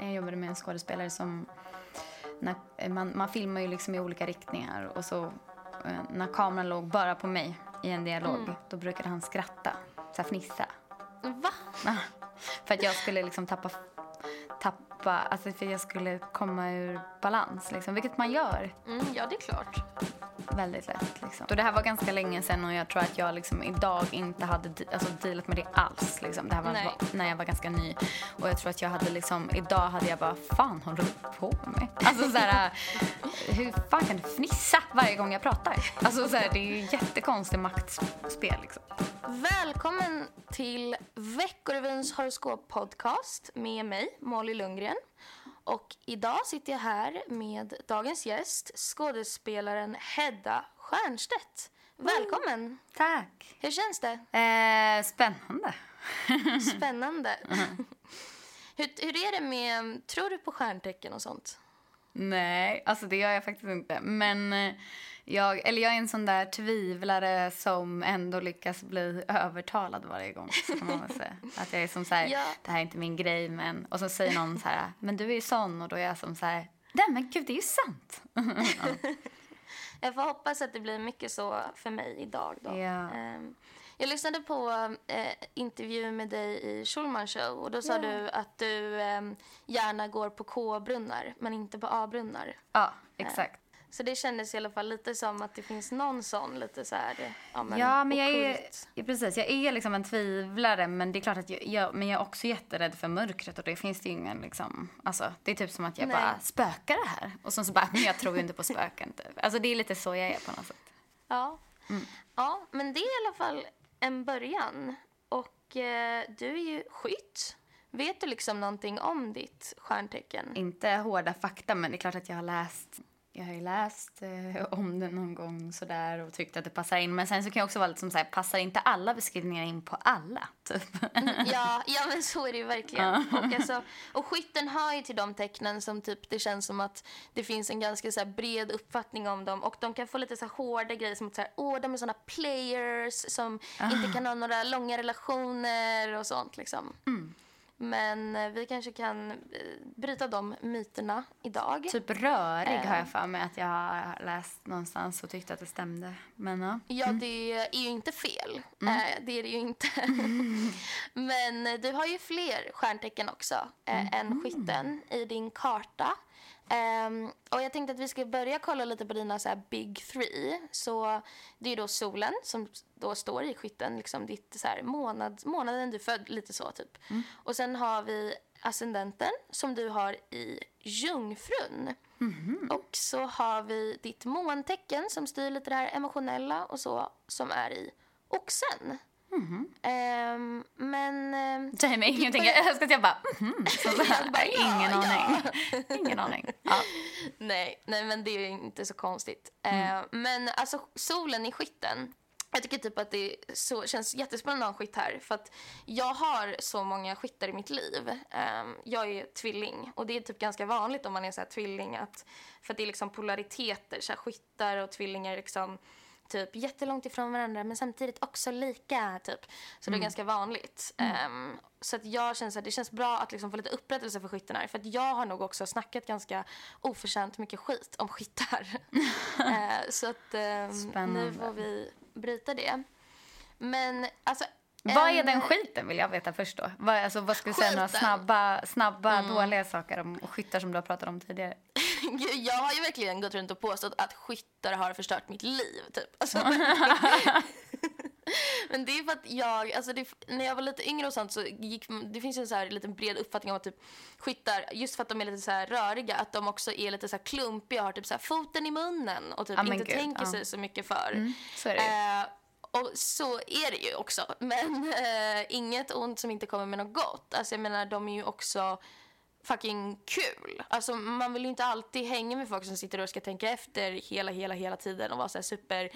Jag jobbade med en skådespelare som... När, man, man filmar ju liksom i olika riktningar och så eh, när kameran låg bara på mig i en dialog Mm. då brukade han skratta, så här fnissa. Va? För att jag skulle liksom tappa, tappa, alltså för jag skulle komma ur balans liksom, vilket man gör Mm, ja, det är klart. Väldigt lätt liksom. Och det här var ganska länge sedan och jag tror att jag liksom idag inte hade alltså, dealat med det alls liksom. Det här var Nej. när jag var ganska ny och jag tror att jag hade liksom, idag hade jag bara, fan håller du på med? Alltså så här, hur fan kan du fnissa varje gång jag pratar? Alltså så här, det är ju jättekonstigt maktspel liksom. Välkommen till Veckorevyns horoskoppodcast med mig, Molly Lundgren. Och idag sitter jag här med dagens gäst, skådespelaren Hedda Stiernstedt. Välkommen! Tack! Hur känns det? Eh, spännande. Spännande. hur, hur är det med, tror du på stjärntecken och sånt? Nej, alltså det gör jag faktiskt inte. Men eh, jag, eller jag är en sån där tvivlare som ändå lyckas bli övertalad varje gång. Att jag är som så här, Ja. det här är inte min grej men... Och så säger någon så här, men du är ju sån och då är jag som så här, nej men gud det är ju sant. Jag får hoppas att det blir mycket så för mig idag. Då. Ja. Ehm, Jag lyssnade på eh, intervju med dig i Schulman show och då sa Ja. du att du ehm, gärna går på K-brunnar men inte på A-brunnar. Ja, exakt. Så det kändes i alla fall lite som att det finns någon sån lite så här, ja men, Ja, men jag är, ockult. ja, precis, jag är liksom en tvivlare men det är klart att jag, jag, men jag är också jätterädd för mörkret och det finns det ju ingen liksom, alltså det är typ som att jag Nej. bara, spökar det här? Och sen så bara, men jag tror ju inte på spöken typ. Alltså det är lite så jag är på något sätt. Ja. ja, men det är i alla fall en början. Och eh, du är ju skytt. Vet du liksom någonting om ditt stjärntecken? Inte hårda fakta men det är klart att jag har läst jag har ju läst eh, om det någon gång sådär och tyckt att det passar in. Men sen så kan jag också vara lite som såhär, passar inte alla beskrivningar in på alla? Typ. Ja, ja men så är det ju verkligen. Och, alltså, och skytten hör ju till de tecknen som typ det känns som att det finns en ganska så bred uppfattning om dem och de kan få lite så här, hårda grejer som att så här, åh de är såna players som inte kan ha några långa relationer och sånt liksom. Men eh, vi kanske kan eh, bryta de myterna idag. typ rörig har Eh. jag för mig att jag har läst någonstans och tyckte att det stämde. Men ja. Ja, det är ju inte fel. Eh, det är det ju inte. Men eh, du har ju fler stjärntecken också eh, än skytten i din karta. Ehm, och jag tänkte att vi ska börja kolla lite på dina så big three. Så det är då solen som då står i skytten, liksom ditt så här månad, månaden du född, lite så typ. Och sen har vi ascendenten som du har i jungfrun. Och så har vi ditt måntecken som styr lite det här emotionella och så som är i oxen. Ehm, men... ehm, Säger mig ingenting. Jag önskar att jag bara, mhm. Så så här, bara, ingen ja. aning. ingen aning. Ja. nej, nej, men det är inte så konstigt. Mm. Ehm, men alltså solen i skytten. Jag tycker typ att det så, känns jättespännande att ha en skytt här. För att jag har så många skyttar i mitt liv. Ehm, jag är tvilling och det är typ ganska vanligt om man är så tvilling. Att, för att det är liksom polariteter. Så här, skyttar och tvillingar liksom typ jättelångt ifrån varandra men samtidigt också lika. Typ. Så det är ganska vanligt. Ehm, så att jag känner att det känns bra att liksom få lite upprättelse för skytten här. För att jag har nog också snackat ganska oförtjänt mycket skit om skyttar. Eh, så att ehm, nu får vi bryta det. Men alltså... Vad är en- den skiten vill jag veta först då? Vad, alltså, vad ska du säga några snabba, snabba dåliga saker om skyttar som du har pratat om tidigare? Gud, Jag har ju verkligen gått runt och påstått att skyttar har förstört mitt liv. Typ. Alltså, men det är för att jag, alltså det, när jag var lite yngre och sånt så gick, det finns ju en så här liten bred uppfattning om att typ skyttar, just för att de är lite så röriga, att de också är lite så här klumpiga och har typ så foten i munnen och typ men inte gud, tänker ja. sig så mycket för. Mm, så. Eh, och så är det ju också. Men eh, inget ont som inte kommer med något gott. Alltså jag menar, de är ju också fucking kul. Alltså man vill ju inte alltid hänga med folk som sitter och ska tänka efter hela, hela, hela tiden och vara så super,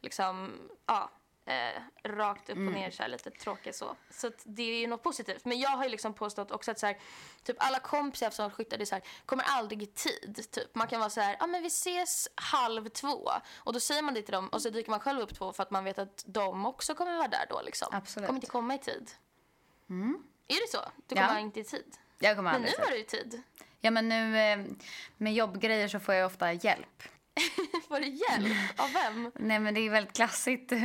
liksom, ja. Eh, rakt upp och ner så här, lite tråkigt så. Så att det är ju något positivt. Men jag har ju liksom påstått också att så här, typ alla kompisar som skyttar det är så här, kommer aldrig i tid. Typ. Man kan vara så här, ja ah, men vi ses halv två. Och då säger man det till dem och så dyker man själv upp två för att man vet att de också kommer vara där då liksom. Absolut. Kommer inte komma i tid. Mm. Är det så? Du Ja. kommer inte i tid? Jag kommer Men nu har du ju tid. Ja, men nu eh, med jobbgrejer så får jag ofta hjälp. Får du hjälp? Av vem? Nej, men det är väldigt klassigt eh,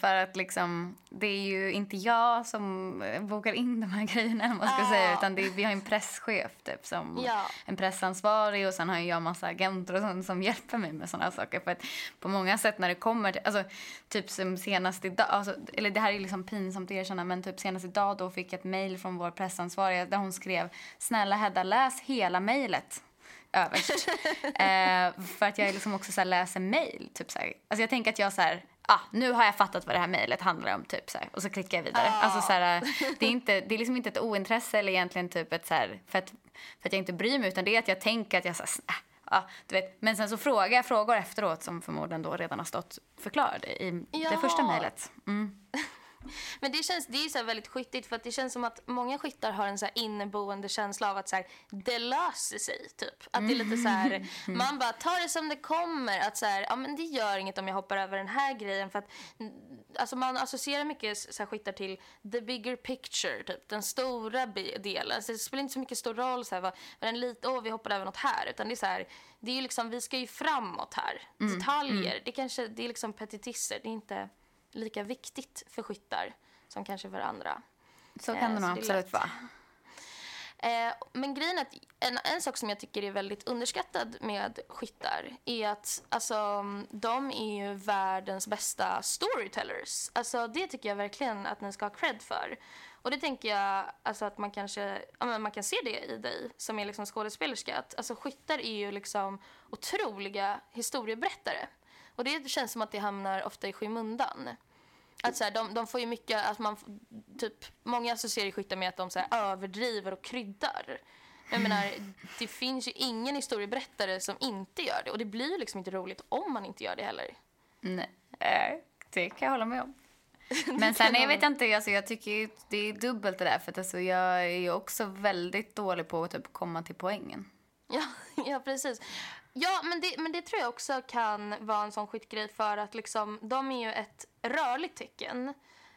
för att liksom, det är ju inte jag som eh, bokar in de här grejerna, man ska Ah. säga, utan det är, vi har en presschef typ, som Ja. en pressansvarig och sen har jag massa agenter och sånt som hjälper mig med sådana saker. För att på många sätt när det kommer till, alltså typ som senast idag, alltså, eller det här är liksom pinsamt att erkänna, men typ senast idag då fick jag ett mejl från vår pressansvariga där hon skrev Snälla Hedda, läs hela mejlet överst. eh, för att jag liksom också så läser mejl. Typ så här. Alltså jag tänker att jag så här, ah, nu har jag fattat vad det här mejlet handlar om. Typ så här, och så klickar jag vidare. Ah. Alltså så här, det, är inte, det är liksom inte ett ointresse eller egentligen typ ett så här, för att, för att jag inte bryr mig utan det är att jag tänker att jag så här, Ja, du vet. Men sen så frågar jag frågor efteråt som förmodligen då redan har stått förklarade i det Jaha. första mejlet. Mm. Men det känns det är så väldigt skyttigt för att det känns som att många skyttar har en så här inneboende känsla av att så här, det löser sig typ. Att det är lite så här, man bara tar det som det kommer. Att så här, ja men det gör inget om jag hoppar över den här grejen för att mm, alltså man associerar mycket så här skyttar till the bigger picture typ, den stora delen. Så det spelar inte så mycket stor roll så här vad, vad den lite, åh vi hoppade över något här utan det är så här, det är ju liksom vi ska ju framåt här. Detaljer, det kanske det är liksom petitesser, det är inte lika viktigt för skyttar som kanske för andra. Så Eh, kan det nog absolut vara. Eh, men grejen är att en, en sak som jag tycker är väldigt underskattad med skyttar är att alltså, de är ju världens bästa storytellers. Alltså, det tycker jag verkligen att ni ska ha cred för. Och det tänker jag alltså, att man kanske ja, man kan se det i dig som är liksom skådespelerska. Att, alltså, skyttar är ju liksom otroliga historieberättare. Och det känns som att det hamnar ofta i skymundan. Att så här, de, de får ju mycket, att man, typ, många associerar skyttar med att de så här, överdriver och kryddar. Jag menar, det finns ju ingen historieberättare som inte gör det. Och det blir ju liksom inte roligt om man inte gör det heller. Nej, eh, det kan jag hålla med om. Men sen jag vet jag inte, alltså, jag tycker ju det är dubbelt det där för att alltså, jag är ju också väldigt dålig på att typ komma till poängen. Ja, ja precis. Ja, men det, men det tror jag också kan vara en sån skitgrej för att liksom, de är ju ett rörligt tecken.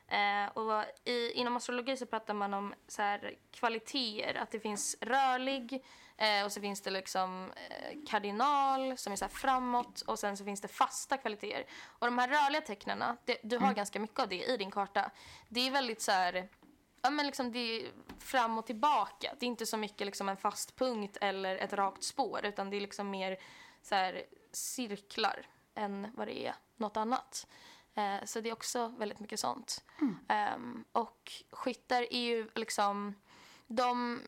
Eh, och i, inom astrologi så pratar man om så här, kvaliteter, att det finns rörlig eh, och så finns det liksom eh, kardinal som är så här framåt och sen så finns det fasta kvaliteter. Och de här rörliga tecknena, det, du har ganska mycket av det i din karta. Det är väldigt så här Ja, men liksom det är fram och tillbaka. Det är inte så mycket liksom en fast punkt eller ett rakt spår utan det är liksom mer så här, cirklar än vad det är något annat. Eh, så det är också väldigt mycket sånt. Ehm, och skyttar är ju liksom... De,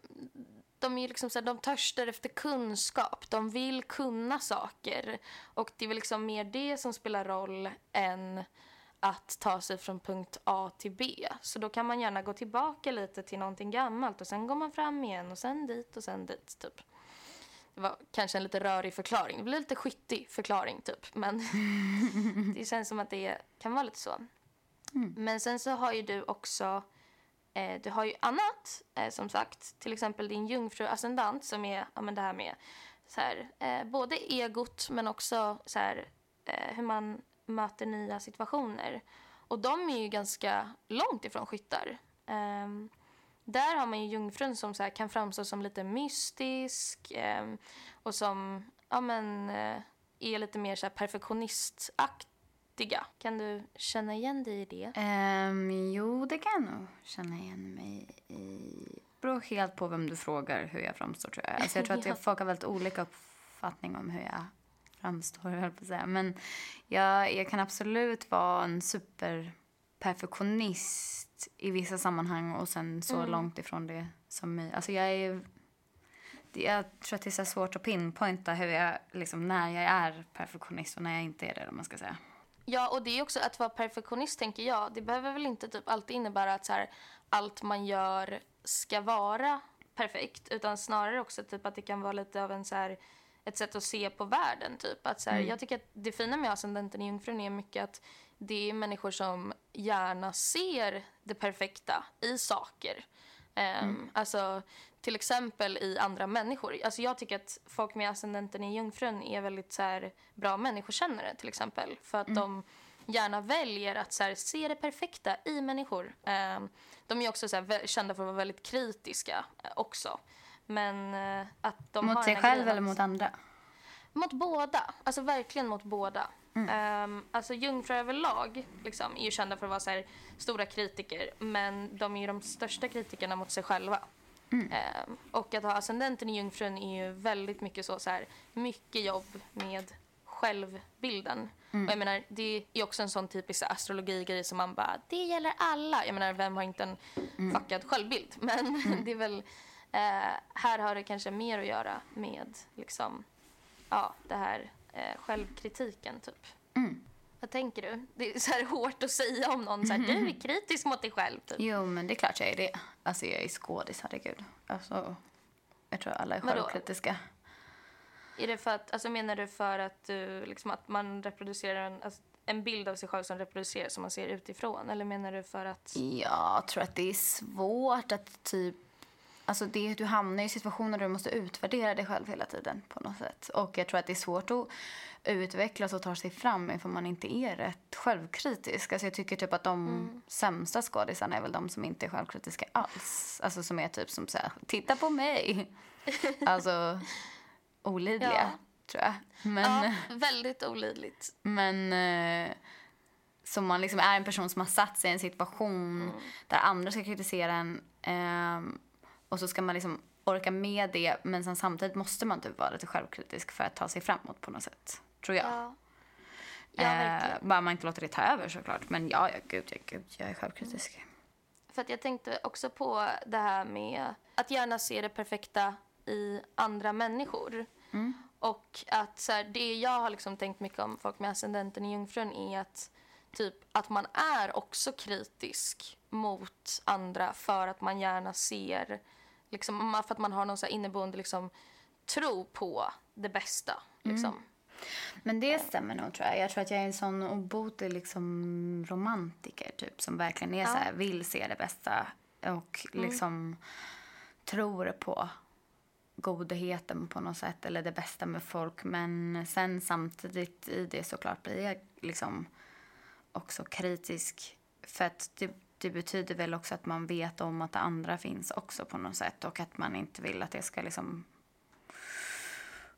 de, är liksom så här, de törstar efter kunskap. De vill kunna saker. Och det är väl liksom mer det som spelar roll än att ta sig från punkt A till B. Så då kan man gärna gå tillbaka lite till någonting gammalt och sen går man fram igen och sen dit och sen dit typ. Det var kanske en lite rörig förklaring. Det blir lite skyttig förklaring typ. Men det känns som att det kan vara lite så. Men sen så har ju du också eh, du har ju annat eh, som sagt. Till exempel din jungfru ascendant som är ja, men det här med så här, eh, både egot men också så här, eh, hur man möter nya situationer. Och de är ju ganska långt ifrån skyttar. Ehm, där har man ju jungfrun som så kan framstå som lite mystisk ehm, och som ja, men, eh, är lite mer så här, perfektionistaktiga. Kan du känna igen dig i det? Um, jo, det kan jag nog känna igen mig i. Det beror helt på vem du frågar hur jag framstår tror jag. Alltså, jag tror att Ja. folk har väldigt olika uppfattning om hur jag framstår, jag på att säga. Men jag, jag kan absolut vara en superperfektionist i vissa sammanhang och sen så långt ifrån det som möjligt. Alltså jag är jag tror att det är så svårt att pinpointa hur jag, liksom, när jag är perfektionist och när jag inte är det. Om man ska säga. Ja, och det är också att vara perfektionist tänker jag. Det behöver väl inte typ alltid innebära att så här, allt man gör ska vara perfekt. Utan snarare också typ att det kan vara lite av en så här, ett sätt att se på världen. Typ. Att så här, Jag tycker att det fina med ascendenten i jungfrun är mycket att det är människor som gärna ser det perfekta i saker. Ehm, Alltså till exempel i andra människor. Alltså jag tycker att folk med ascendenten i jungfrun är väldigt så här, bra människokännare till exempel. För att de gärna väljer att så här, se det perfekta i människor. Ehm, de är också så här, kända för att vara väldigt kritiska eh, också. Men eh, att de Mot har sig den här själv grejen eller att- mot andra? Mot båda. Alltså verkligen mot båda. Mm. alltså jungfrur överlag liksom, är ju kända för att vara så här, stora kritiker men de är ju de största kritikerna mot sig själva. Ehm, och att ha ascendenten i jungfrun är ju väldigt mycket så, så här, mycket jobb med självbilden. Och jag menar, det är också en sån typisk astrologigrej som man bara, det gäller alla. Jag menar, vem har inte en fuckad självbild? Men det är väl, eh, här har det kanske mer att göra med liksom, ja, det här eh, självkritiken typ. Mm. Vad tänker du? Det är så här hårt att säga om någon så här, du är kritisk mot dig själv typ. Jo, men det är klart jag är det. Alltså jag är skådis, herregud. Alltså, jag tror alla är självkritiska. Är det för att, alltså menar du för att du, liksom att man reproducerar en, alltså, en bild av sig själv som reproduceras som man ser utifrån? Eller menar du för att, Jag tror att det är svårt att typ... Alltså det, du hamnar i situationer där du måste utvärdera dig själv hela tiden på något sätt. Och jag tror att det är svårt att utvecklas och ta sig fram ifall man inte är rätt självkritisk. Alltså jag tycker typ att de sämsta skådisarna är väl de som inte är självkritiska alls. Alltså som är typ som säger titta på mig. Alltså olidliga, Ja. tror jag. Men, ja, väldigt olidligt. men eh, som man liksom är en person som har satt sig i en situation där andra ska kritisera en ehm, och så ska man liksom orka med det men sen samtidigt måste man typ vara lite självkritisk för att ta sig framåt på något sätt. Tror jag. Ja, ja Eh, bara man inte låter det ta över såklart. Men ja, ja gud, ja, gud, jag är självkritisk. För att jag tänkte också på det här med att gärna se det perfekta i andra människor. Och att så här, det jag har liksom tänkt mycket om folk med ascendenten i jungfrun är att typ att man är också kritisk mot andra för att man gärna ser liksom, för att man har någon så inneboende liksom, tro på det bästa. Liksom. Men det stämmer nog tror jag. Jag tror att jag är en sån obotlig liksom romantiker typ som verkligen är så här, vill se det bästa och liksom tror på godheten på något sätt eller det bästa med folk men sen samtidigt i det såklart blir jag liksom också kritisk för att det, det betyder väl också att man vet om att det andra finns också på något sätt och att man inte vill att det ska liksom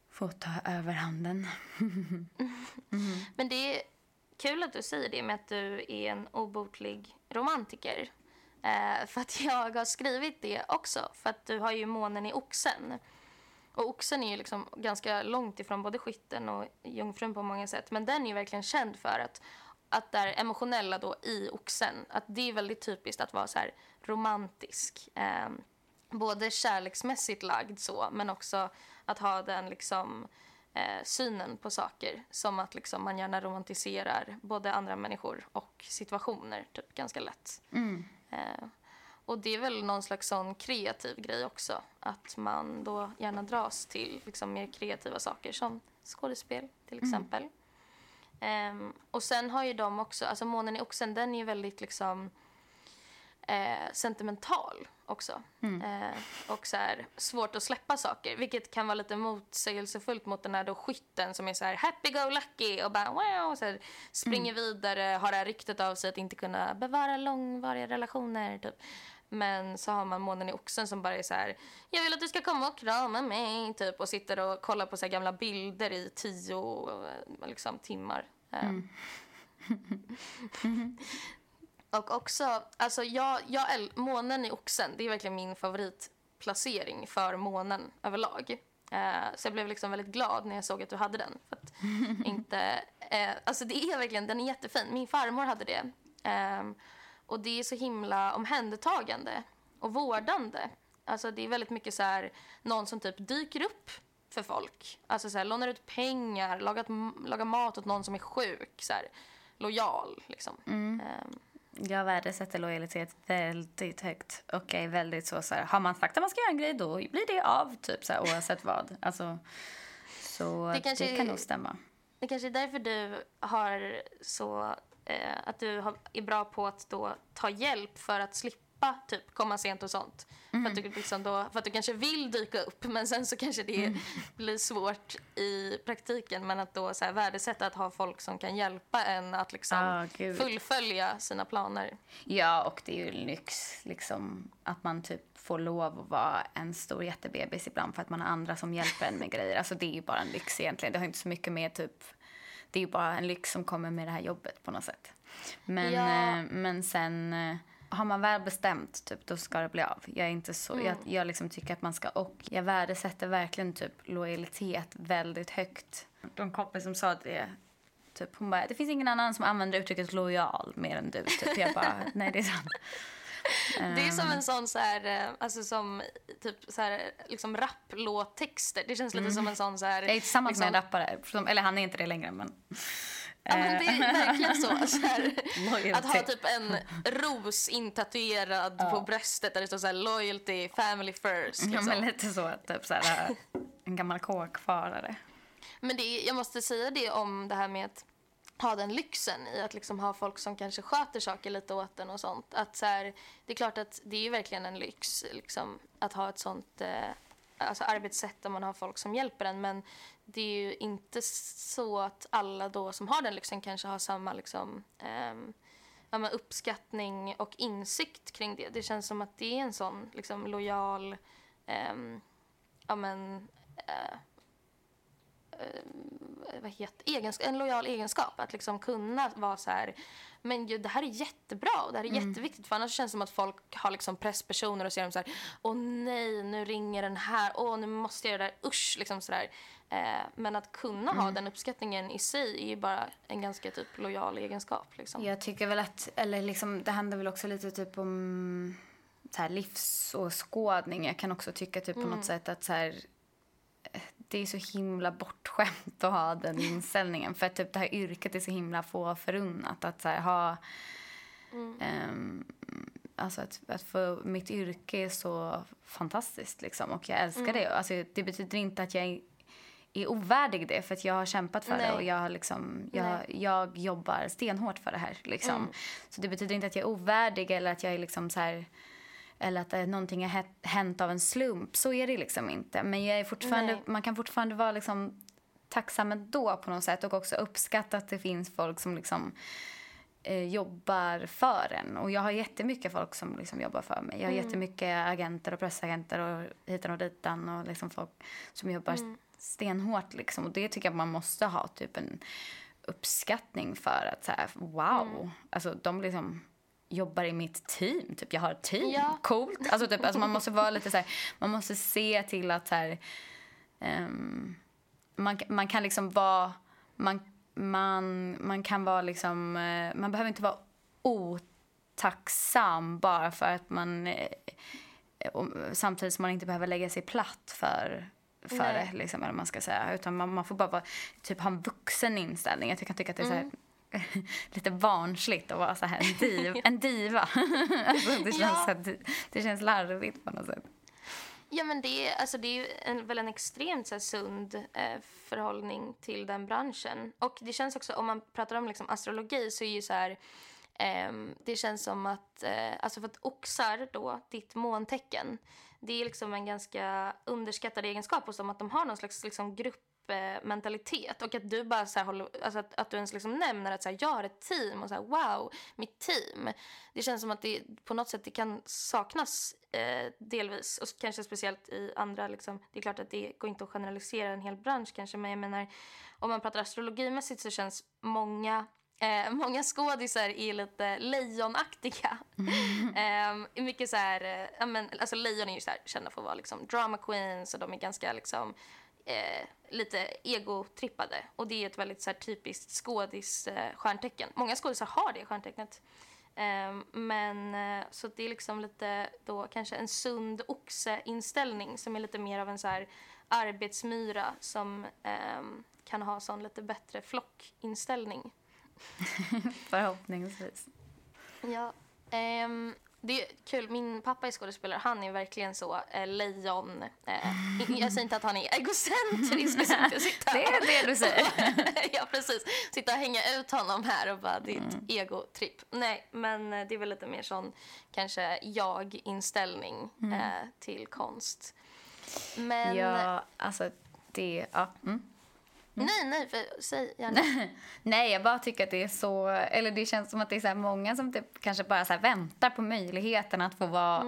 få ta överhanden. Men det är kul att du säger det med att du är en obotlig romantiker. Eh, för att jag har skrivit det också. För att du har ju månen i oxen. Och oxen är ju liksom ganska långt ifrån både skytten och jungfrun på många sätt. Men den är ju verkligen känd för att, att det emotionella då i oxen, att det är väldigt typiskt att vara så här romantisk. Eh, både kärleksmässigt lagd så, men också att ha den liksom eh, synen på saker. Som att liksom man gärna romantiserar både andra människor och situationer typ ganska lätt. Eh, och det är väl någon slags sån kreativ grej också. Att man då gärna dras till liksom mer kreativa saker som skådespel till exempel. Ehm, och sen har ju de också, alltså månen i oxen den är ju väldigt liksom eh, sentimental också. Eh, och så här, svårt att släppa saker, vilket kan vara lite motsägelsefullt mot den här då skytten som är så här happy go lucky och bara wow, och så här, springer vidare, har det här ryktet av sig att inte kunna bevara långvariga relationer typ. Men så har man månen i oxen som bara är så här, jag vill att du ska komma och krama mig typ och sitter och kollar på så gamla bilder i tio eh, liksom, timmar. Eh, och också, alltså jag, jag månen i oxen, det är verkligen min favoritplacering för månen överlag. Eh, så jag blev liksom väldigt glad när jag såg att du hade den. För att inte, eh, alltså det är verkligen, den är jättefin. Min farmor hade det. Ehm, och det är så himla omhändertagande och vårdande. Alltså det är väldigt mycket så här, någon som typ dyker upp för folk. Alltså så här, lånar ut pengar, lagar, lagar mat åt någon som är sjuk. Så här, lojal liksom. Ehm, Jag värdesätter lojalitet väldigt högt och är väldigt så, så här, har man sagt att man ska göra en grej då blir det av typ så här, oavsett vad. Alltså, så Det det, kanske kan är- nog stämma. Det kanske är därför du har så eh, att du har, är bra på att då ta hjälp för att slippa typ komma sent och sånt. För, att du, liksom då, för att du kanske vill dyka upp men sen så kanske det blir svårt i praktiken men att då så här, värdesätta att ha folk som kan hjälpa en att liksom Ah, fullfölja sina planer. Ja, och det är ju lyx liksom att man typ få lov att vara en stor jättebebis ibland för att man har andra som hjälper en med grejer. Alltså det är ju bara en lyx egentligen. Det har inte så mycket med typ, det är ju bara en lyx som kommer med det här jobbet på något sätt. Men, Ja. eh, men sen eh, har man väl bestämt typ, då ska det bli av. Jag är inte så, jag, jag liksom tycker att man ska, och jag värdesätter verkligen typ lojalitet väldigt högt. De kompis som sa det, typ hon bara, det finns ingen annan som använder uttrycket lojal mer än du. Typ. Jag bara, nej det är sant. Det är som en sån så här, eh, alltså som typ så här, liksom rapplåttexter. Det känns lite som en sån så här... Jag är tillsammans liksom, med en rappare, som, eller han är inte det längre men. Ja, men det är verkligen så. så här, att ha typ en ros intatuerad på bröstet där det står så här loyalty, family first. Ja, Liksom. men lite så, typ så här, en gammal kåkfarare. Men det jag måste säga det om det här med att ha den lyxen i att liksom ha folk som kanske sköter saker lite åt en och sånt. Att så här, det är klart att det är ju verkligen en lyx liksom, att ha ett sånt eh, alltså arbetssätt där man har folk som hjälper en. Men det är ju inte så att alla då som har den lyxen kanske har samma liksom, eh, ja, men uppskattning och insikt kring det. Det känns som att det är en sån liksom, lojal eh, ja, men, eh, vad heter, egensk- en lojal egenskap. Att liksom kunna vara så här, men ju, det här är jättebra och det här är jätteviktigt. För annars känns det som att folk har liksom presspersoner och ser dem så här, åh nej, nu ringer den här, åh nu måste jag göra det där, usch, liksom så där. Eh, men att kunna ha den uppskattningen i sig är ju bara en ganska typ lojal egenskap. Liksom. Jag tycker väl att, eller liksom, det handlar väl också lite typ om så här livsåskådning. Jag kan också tycka typ på något sätt att så här, eh, det är så himla bortskämt att ha den inställningen. För typ det här yrket är så himla få förunnat. Att så här, ha... ehm, alltså att, att få, mitt yrke är så fantastiskt liksom. Och jag älskar det. Alltså, det betyder inte att jag är, är ovärdig det. För att jag har kämpat för det. Nej. Och jag, har liksom, jag, jag jobbar stenhårt för det här. Liksom. Så det betyder inte att jag är ovärdig eller att jag är liksom så här eller att någonting har hä- hänt av en slump. Så är det liksom inte. Men jag är fortfarande, Nej. man kan fortfarande vara liksom tacksam ändå på något sätt och också uppskatta att det finns folk som liksom eh, jobbar för en. Och jag har jättemycket folk som liksom jobbar för mig. Jag har jättemycket agenter och pressagenter och hitan och ditan och liksom folk som jobbar stenhårt liksom. Och det tycker jag man måste ha typ en uppskattning för att så här, wow, alltså de liksom jobbar i mitt team. Typ, jag har ett team. Ja. Coolt. Alltså, typ, alltså, man måste vara lite så här, man måste se till att så här, ehm, man, man kan liksom vara, man, man, man kan vara liksom, eh, man behöver inte vara otacksam bara för att man, eh, samtidigt som man inte behöver lägga sig platt för för Nej. det, liksom, eller man ska säga. Utan man, man får bara vara, typ, ha en vuxen inställning. Jag kan tycka att det är så här, lite barnsligt att vara så här en, div, en diva. alltså, det, känns Ja. så här, det känns larvigt på något sätt. Ja, men det alltså, det är ju en, väl en extremt så här, sund eh, förhållning till den branschen. Och det känns också, om man pratar om liksom, astrologi så är ju så här... eh, det känns som att, eh, alltså för att oxar då, ditt måntecken, det är liksom en ganska underskattad egenskap hos dem att de har någon slags liksom, grupp gruppmentalitet och att du bara så håller, alltså att, att du ens liksom nämner att så här, jag har ett team och så här, wow, mitt team. Det känns som att det på något sätt det kan saknas eh, delvis och kanske speciellt i andra liksom, det är klart att det går inte att generalisera en hel bransch kanske men jag menar om man pratar astrologimässigt så känns många Eh, många skådisar är lite lejonaktiga. Eh, mycket så här, eh, men, alltså lejon är ju så här, kända för att vara liksom drama queens och de är ganska liksom eh, lite egotrippade. Och det är ett väldigt så här, typiskt skådis eh, stjärntecken. Många skådisar har det stjärntecknet. Eh, men så det är liksom lite då kanske en sund oxe-inställning som är lite mer av en så här arbetsmyra som ehm, kan ha sån lite bättre flockinställning. Förhoppningsvis. Ja. Ehm, det är kul. Min pappa är skådespelare. Han är verkligen så eh, lejon. Eh, jag säger inte att han är egocentrisk. Jag ska inte sitta Det är det du säger. ja, precis. Sitta och hänga ut honom här och bara ditt egotripp. Nej, men eh, det är väl lite mer sån kanske jag-inställning eh, till konst. Men Ja, alltså det... Ja. Mm. Nej, nej, för, säg gärna. Nej, jag bara tycker att det är så... Eller det känns som att det är så många som typ kanske bara så väntar på möjligheten att få vara...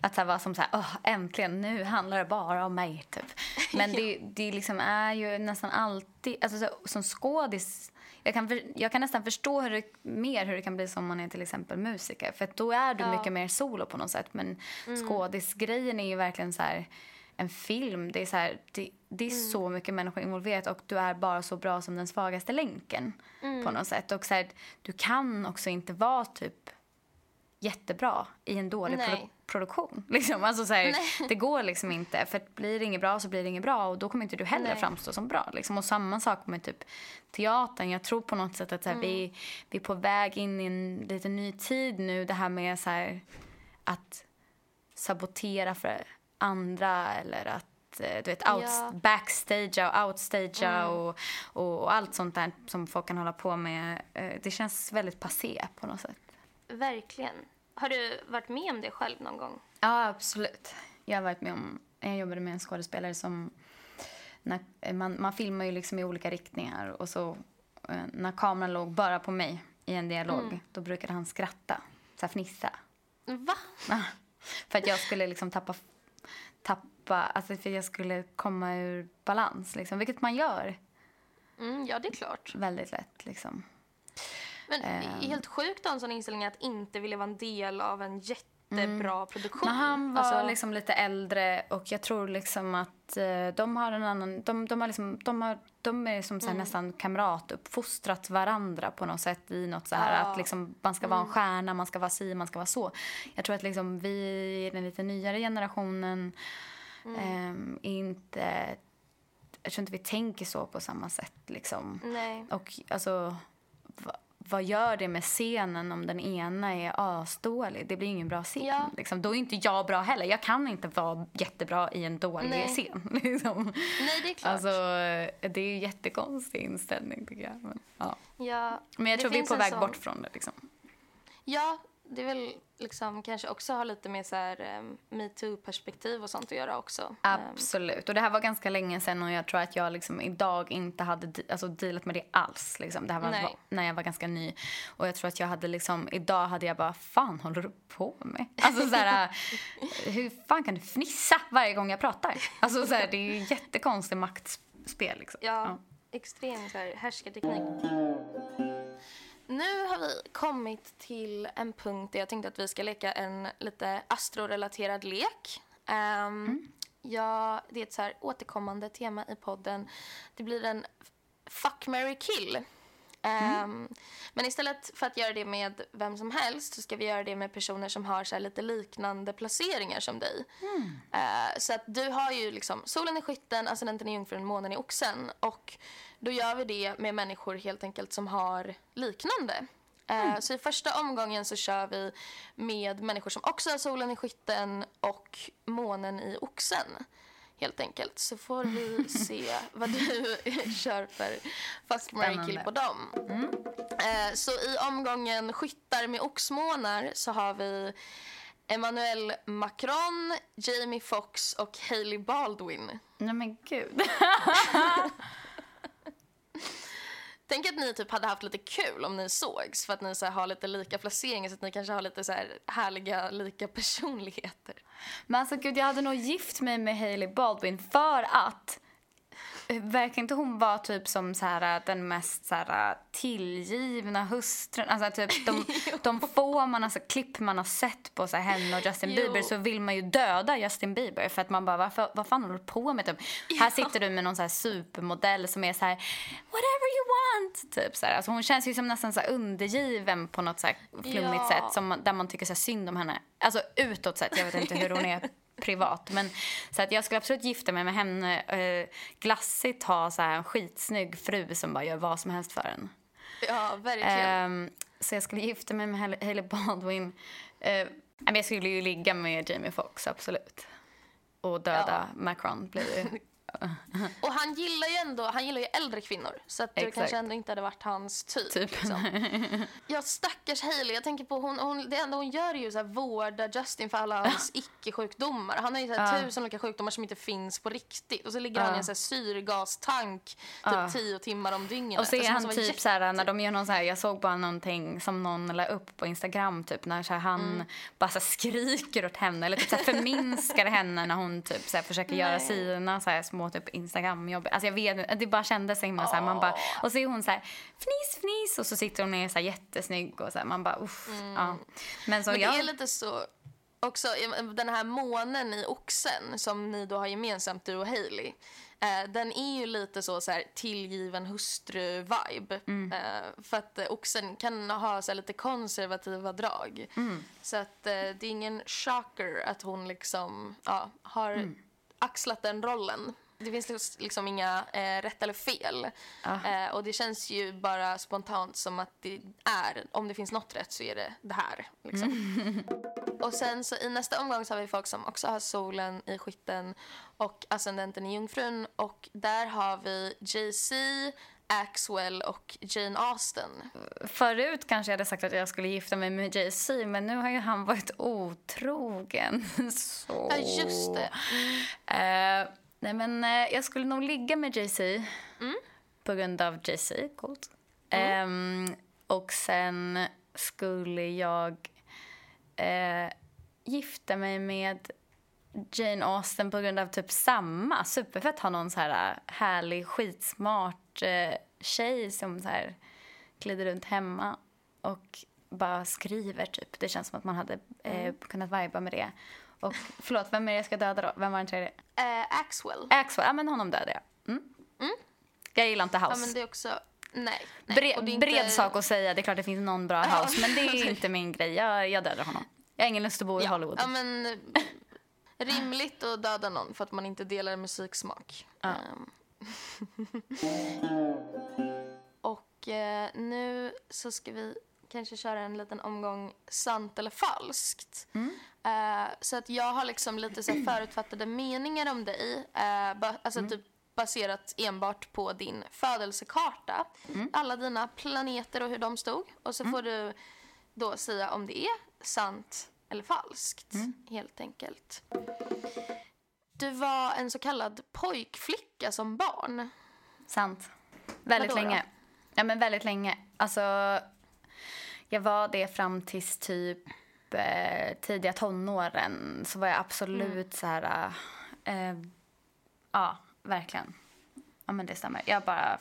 Att så vara som så här, "Åh, äntligen, nu handlar det bara om mig, typ. Men det, det liksom är ju nästan alltid... Alltså så, som skådis... Jag kan, jag kan nästan förstå hur det, mer hur det kan bli som man är till exempel musiker. För då är du Ja. mycket mer solo på något sätt. Men skådisgrejen är ju verkligen så här en film. Det är, så, här, det, det är så mycket människor involverat och du är bara så bra som den svagaste länken på något sätt. Och så här, du kan också inte vara typ jättebra i en dålig produ- produktion. Liksom. Alltså, så här, det går liksom inte. För blir det inget bra så blir det inget bra och då kommer inte du heller Nej. framstå som bra. Liksom. Och samma sak med typ teatern. Jag tror på något sätt att så här, vi, Mm. vi är på väg in i en lite ny tid nu. Det här med så här, att sabotera för andra eller att eh, du vet, out, Ja. backstage och outstagea och, och, och allt sånt där som folk kan hålla på med. Eh, Det känns väldigt passé på något sätt. Verkligen. Har du varit med om det själv någon gång? Ja, absolut. Jag har varit med om... Jag jobbade med en skådespelare som... När, man, man filmar ju liksom i olika riktningar och så eh, när kameran låg bara på mig i en dialog då brukade han skratta, så här fnissa. Va? För att jag skulle liksom tappa... tappa alltså för jag skulle komma ur balans, liksom, vilket man gör Mm, ja, det är klart. väldigt lätt. Liksom. Men är helt sjukt att ha en sån inställning att inte vilja vara en del av en jättebra produktion. Men han var Alltså, liksom lite äldre och jag tror liksom att eh, de har en annan... De, de, har liksom, de, har, de är som så Mm. nästan kamratuppfostrat varandra på något sätt i något så här Ja. Mm. att liksom man ska vara en stjärna, man ska vara si, man ska vara så. Jag tror att liksom vi i den lite nyare generationen Mm. ehm, inte... Jag tror inte vi tänker så på samma sätt liksom. Nej. Och alltså, vad gör det med scenen om den ena är asdålig? Det blir ingen bra scen. Ja. Liksom. Då är inte jag bra heller. Jag kan inte vara jättebra i en dålig Nej. scen. Liksom. Nej, det är klart. Alltså, det är ju en jättekonstig inställning tycker jag. Men, ja. ja, Men jag tror vi är på väg sån- bort från det. Liksom. Ja, det är väl liksom kanske också har lite med så här um, metoo-perspektiv och sånt att göra också. Ehm, Absolut. Och det här var ganska länge sedan och jag tror att jag liksom idag inte hade alltså, dealat med det alls. Liksom. Det här var Nej. när jag var ganska ny. Och jag tror att jag hade liksom, idag hade jag bara, fan håller du på med? Alltså så här, hur fan kan du fnissa varje gång jag pratar? Alltså så här, det är ju jättekonstigt maktspel liksom. Ja, extrem så här, härskarteknik. Nu har vi kommit till en punkt där jag tänkte att vi ska leka en lite astrorelaterad lek. Ehm, ja, det är ett så här återkommande tema i podden. Det blir en fuck, marry, kill. Ehm, Men istället för att göra det med vem som helst så ska vi göra det med personer som har så lite liknande placeringar som dig. Eh, så att du har ju liksom solen i skytten, ascendenten i jungfrun, månen i oxen. Och då gör vi det med människor helt enkelt som har liknande. Eh, Så i första omgången så kör vi med människor som också har solen i skytten och månen i oxen. Helt enkelt. Så får vi se vad du kör för fuck, marry, kill på dem. Eh, Så i omgången skyttar med oxmånar så har vi Emmanuel Macron, Jamie Foxx och Hailey Baldwin. Nej men gud. Tänk att ni typ hade haft lite kul om ni sågs för att ni så här, har lite lika placeringar så att ni kanske har lite så här, härliga lika personligheter. Men alltså gud, jag hade nog gift mig med Hailey Baldwin för att Verkar inte hon vara typ som så här, den mest så här, tillgivna hustrun? Alltså typ de, de få man, alltså, klipp man har sett på så här, henne och Justin Jo. Bieber så vill man ju döda Justin Bieber för att man bara, varför, vad fan håller du på med? Typ? Här sitter du med någon så här supermodell som är så här, whatever you want. Typ, så här. Alltså, hon känns ju som nästan så undergiven på något så här flummigt Ja. sätt som där man tycker så synd om henne. Alltså utåt sett, jag vet inte hur hon är privat. Men, så att jag skulle absolut gifta mig med henne. Eh, glassigt ha så här, en skitsnygg fru som bara gör vad som helst för en. Ja, verkligen. Ehm, så jag skulle gifta mig med Hailey- Baldwin. Eh, jag skulle ju ligga med Jamie Foxx, absolut. Och döda Macron blir ju Och han gillar ju ändå, han gillar ju äldre kvinnor. Så att du kanske ändå inte hade varit hans typ. Typ. Liksom. Ja, stackars Hailey. Jag tänker på hon, hon, det enda hon gör är ju så här vårda Justin för alla hans icke-sjukdomar. Han har ju så här tusen olika sjukdomar som inte finns på riktigt. Och så ligger han i en så här syrgastank typ tio timmar om dygnet. Och så är Alltså, han vara typ så här, när de gör någon så här, jag såg bara någonting som någon la upp på Instagram typ när så här, han Mm. bara så här, skriker åt henne eller typ så här, förminskar henne när hon typ så här, försöker göra Nej. sina så här, små typ Instagramjobb. Alltså jag vet det bara kändes så himla så här, man bara, och så är hon så här fniss fniss och så sitter hon är så här jättesnygg och så här, man bara uff, ja. Men så Mm. Men det jag, är lite så också den här månen i oxen som ni då har gemensamt, du och Hailey. Eh, den är ju lite så, så här, tillgiven hustru-vibe. Mm. Eh, för att eh, oxen kan ha så här, lite konservativa drag. Mm. Så att det är ingen shocker att hon liksom ja, har Mm. axlat den rollen. Det finns liksom- liksom inga eh, rätt eller fel. Eh, och det känns ju bara spontant som att det är, om det finns något rätt så är det det här. Liksom. Och sen så i nästa omgång så har vi folk som också har solen i skytten och ascendenten i jungfrun. Och där har vi Jay-Z, Axwell och Jane Austen. förut kanske jag hade sagt att jag skulle gifta mig med Jay-Z men nu har ju han varit otrogen. Så... Ja, just det. Eh, nej men eh, jag skulle nog ligga med Jay-Z Mm. på grund av Jay-Z, coolt. Ehm, och sen skulle jag eh, gifta mig med Jane Austen på grund av typ samma. Superfett ha någon så här eh, härlig, skitsmart eh, tjej som så här glider runt hemma och bara skriver typ. Det känns som att man hade eh, Mm. kunnat viba med det. Och förlåt, vem är det jag ska döda då? Vem var den tredje? Eh, Axwell. Axwell, ja men honom dödade jag. Mm. Jag gillar inte Ja, house. men det är också... Nej. nej. Bre- är Bred inte- sak att säga, det är klart det finns någon bra Ja. house men det är inte min grej. Jag, jag dödar honom. Jag har ingen lust att bo i Ja, Hollywood. Ja, men eh, rimligt att döda någon för att man inte delar musiksmak. Ehm. och eh, nu så ska vi kanske köra en liten omgång sant eller falskt. Eh, så att jag har liksom lite så förutfattade meningar om dig. ba- alltså typ baserat enbart på din födelsekarta. Alla dina planeter och hur de stod. Och så får du då säga om det är sant eller falskt, helt enkelt. Du var en så kallad pojkflicka som barn. Sant. Väldigt Vadå då? länge. Ja, men väldigt länge. Alltså, jag var det fram tills typ eh, tidiga tonåren. Så var jag absolut Mm. så här... Eh, ja, verkligen. Ja, men det stämmer. Jag bara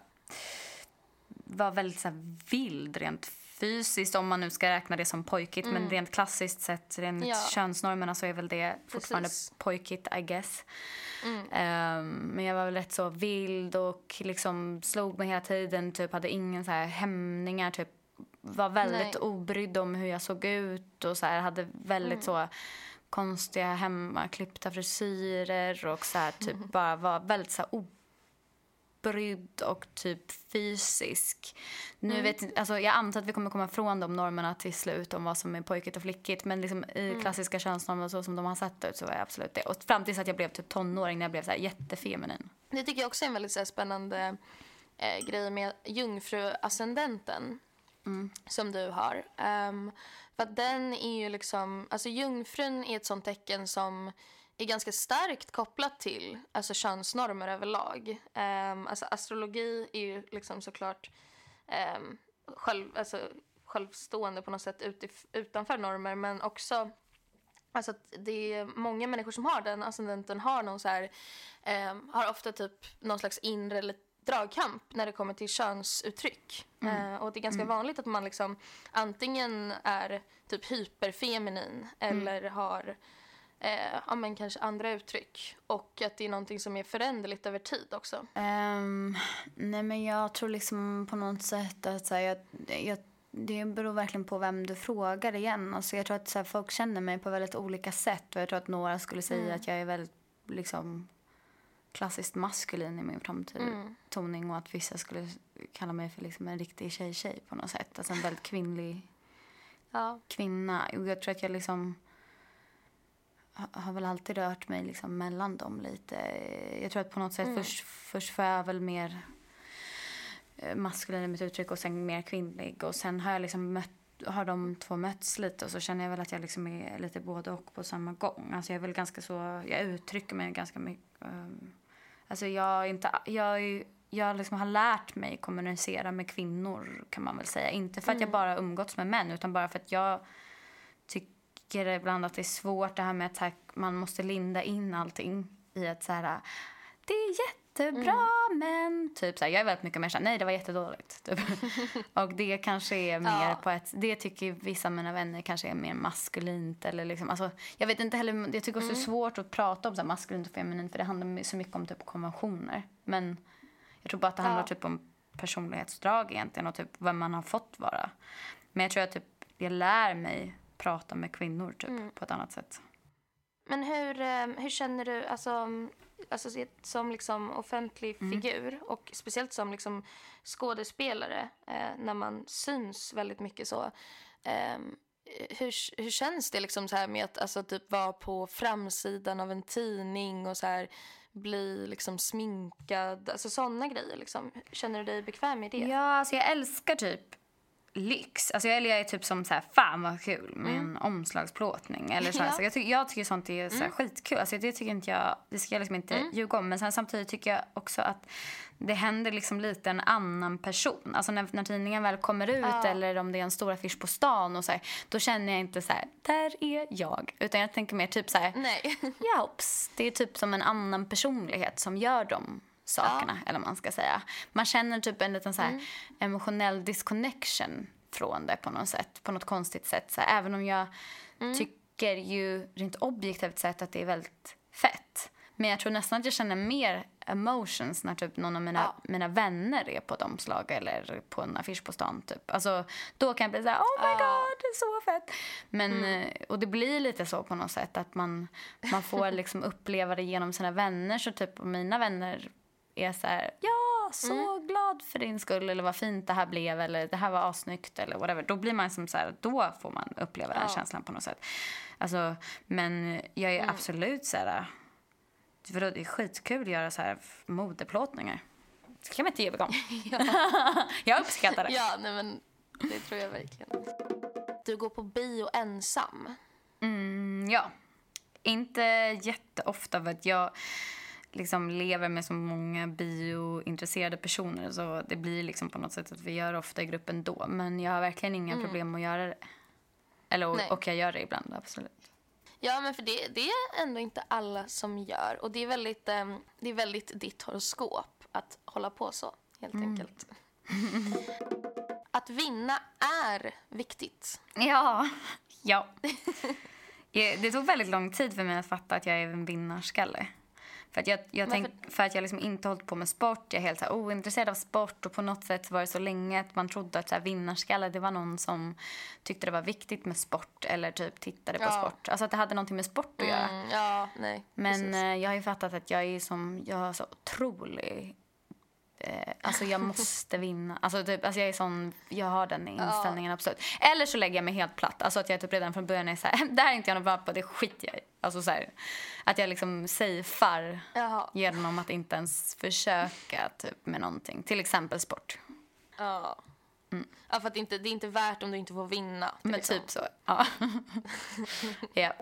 var väldigt så här, vild rent fysiskt om man nu ska räkna det som pojkigt. Men rent klassiskt sett, rent Mm. Ja. könsnormerna så är väl det fortfarande Precis. Mm. pojkigt, I guess. Ehm, men jag var väl rätt så vild och liksom slog mig hela tiden. Typ hade ingen så här hämningar. Typ var väldigt Nej. obrydd om hur jag såg ut och så här, hade väldigt Mm. så konstiga hemmaklippta frisyrer och så här, typ bara var väldigt så här obrydd och typ fysisk. Nu vet inte, alltså jag antar att vi kommer komma ifrån de normerna till slut om vad som är pojkigt och flickigt men liksom i klassiska könsnormer så som de har sett ut så var jag absolut det. Och fram tills att jag blev typ tonåring när jag blev så här jättefeminin. Det tycker jag också är en väldigt så här, spännande eh, grej med jungfruascendenten Mm. som du har. Um, för att den är ju liksom, alltså jungfrun är ett sånt tecken som är ganska starkt kopplat till alltså könsnormer överlag. Um, alltså astrologi är ju liksom såklart um, själv, alltså, självstående på något sätt utif- utanför normer men också Alltså att det är många människor som har den ascendenten har någon så här, um, har ofta typ någon slags inre eller dragkamp när det kommer till könsuttryck. Eh, och det är ganska vanligt att man liksom antingen är typ hyperfeminin eller har eh, ja, men kanske andra uttryck. Och att det är någonting som är föränderligt över tid också. Ehm, nej men jag tror liksom på något sätt att så här, jag, jag, det beror verkligen på vem du frågar igen. Alltså jag tror att så här, folk känner mig på väldigt olika sätt och jag tror att några skulle säga att jag är väldigt liksom klassiskt maskulin i min framtoning och att vissa skulle kalla mig för liksom en riktig tjej-tjej på något sätt. Alltså en väldigt kvinnlig Ja. kvinna. Och jag tror att jag liksom ha- har väl alltid rört mig liksom mellan dem lite. Jag tror att på något sätt först, först var jag väl mer eh, maskulin i mitt uttryck och sen mer kvinnlig. Och sen har jag liksom mött har de två mötts lite och så känner jag väl att jag liksom är lite både och på samma gång. Alltså jag är väl ganska så, jag uttrycker mig ganska mycket. Um, alltså jag inte, jag, jag liksom har lärt mig kommunicera med kvinnor kan man väl säga. Inte för att jag bara umgåtts med män utan bara för att jag tycker ibland att det är svårt det här med att man måste linda in allting i ett så här det är jättebra men typ så här, jag är väldigt mycket mer så här, nej det var jättedåligt typ. och det kanske är mer Ja. på ett det tycker vissa av mina vänner kanske är mer maskulint eller liksom alltså jag vet inte heller jag tycker också det är svårt att prata om så här, maskulint och feminint för det handlar så mycket om typ konventioner men jag tror bara att det handlar Ja. typ om personlighetsdrag egentligen och typ vem man har fått vara men jag tror att typ jag lär mig prata med kvinnor typ på ett annat sätt Men hur, eh, hur känner du, alltså, mm, alltså som liksom offentlig Mm. figur och speciellt som liksom skådespelare eh, när man syns väldigt mycket så. ehm, hur, hur känns det liksom så här med att alltså, typ vara på framsidan av en tidning och så här bli liksom sminkad, alltså sådana grejer liksom. Känner du dig bekväm med det? Ja, alltså jag älskar typ lyx. Alltså jag, jag är typ som så här, fan vad kul med en omslagsplåtning. Eller så. Ja. så jag, ty- jag tycker sånt är så här skitkul. Alltså det tycker inte jag, det ska jag liksom inte Mm. ljuga om. Men sen samtidigt tycker jag också att det händer liksom lite en annan person. Alltså när, när tidningen väl kommer ut Ja. eller om det är en stor affisch på stan och så här, då känner jag inte så här, där är jag. Utan jag tänker mer typ så här, Nej. Ja. Det är typ som en annan personlighet som gör de sakerna, eller vad man ska säga. Man känner typ en liten så här emotionell disconnection från det på något sätt, på något konstigt sätt. Så här, även om jag tycker ju rent objektivt sett att det är väldigt fett. Men jag tror nästan att jag känner mer emotions när typ någon av mina, Ja. mina vänner är på ett omslag eller på en affisch på stan. Typ. Alltså, då kan jag bli så här, oh my Ja. god, det är så fett. Men, eh, Och det blir lite så på något sätt att man, man får liksom uppleva det genom sina vänner. Så typ mina vänner är så här, ja, så glad för din skull eller vad fint det här blev eller det här var assnyggt eller whatever. Då blir man som så här, då får man uppleva den Ja. känslan på något sätt. Alltså, men jag är absolut så här, vadå, det är skitkul att göra så här modeplåtningar. Det kan man inte ge igång. jag uppskattar det. Ja, nej men det tror jag verkligen. Du går på bio ensam. Mm, ja. Inte jätteofta för att jag liksom lever med så många biointresserade personer så det blir liksom på något sätt att vi gör ofta i gruppen då. Men jag har verkligen inga problem att göra det. Eller, och, och jag gör det ibland, absolut. Ja, men för det, det är ändå inte alla som gör. Och det är väldigt, ehm, det är väldigt ditt horoskop att hålla på så, helt enkelt. att vinna är viktigt. Ja. ja. Det tog väldigt lång tid för mig att fatta att jag är en vinnarskalle. För att jag, jag, tänk, för att jag liksom inte hållit på med sport. Jag är helt så här ointresserad av sport. Och på något sätt var det så länge att man trodde att så här vinnarskalle det var någon som tyckte det var viktigt med sport. Eller typ tittade på Ja. sport. Alltså att det hade någonting med sport att göra. Mm, ja, nej. Men eh, jag har ju fattat att jag är som, jag har så otrolig Eh, alltså jag måste vinna. Alltså, typ, alltså jag är sån, jag har den inställningen absolut. Eller så lägger jag mig helt platt. Alltså att jag typ redan från början är så här, det här är inte jag något bra på, det skiter jag i. Alltså så här, att jag liksom safear genom att inte ens försöka typ med någonting. Till exempel sport. Ja. Ja, för att det, inte, det är inte värt om du inte får vinna. Mm. Men liksom. typ så. Ja. ja.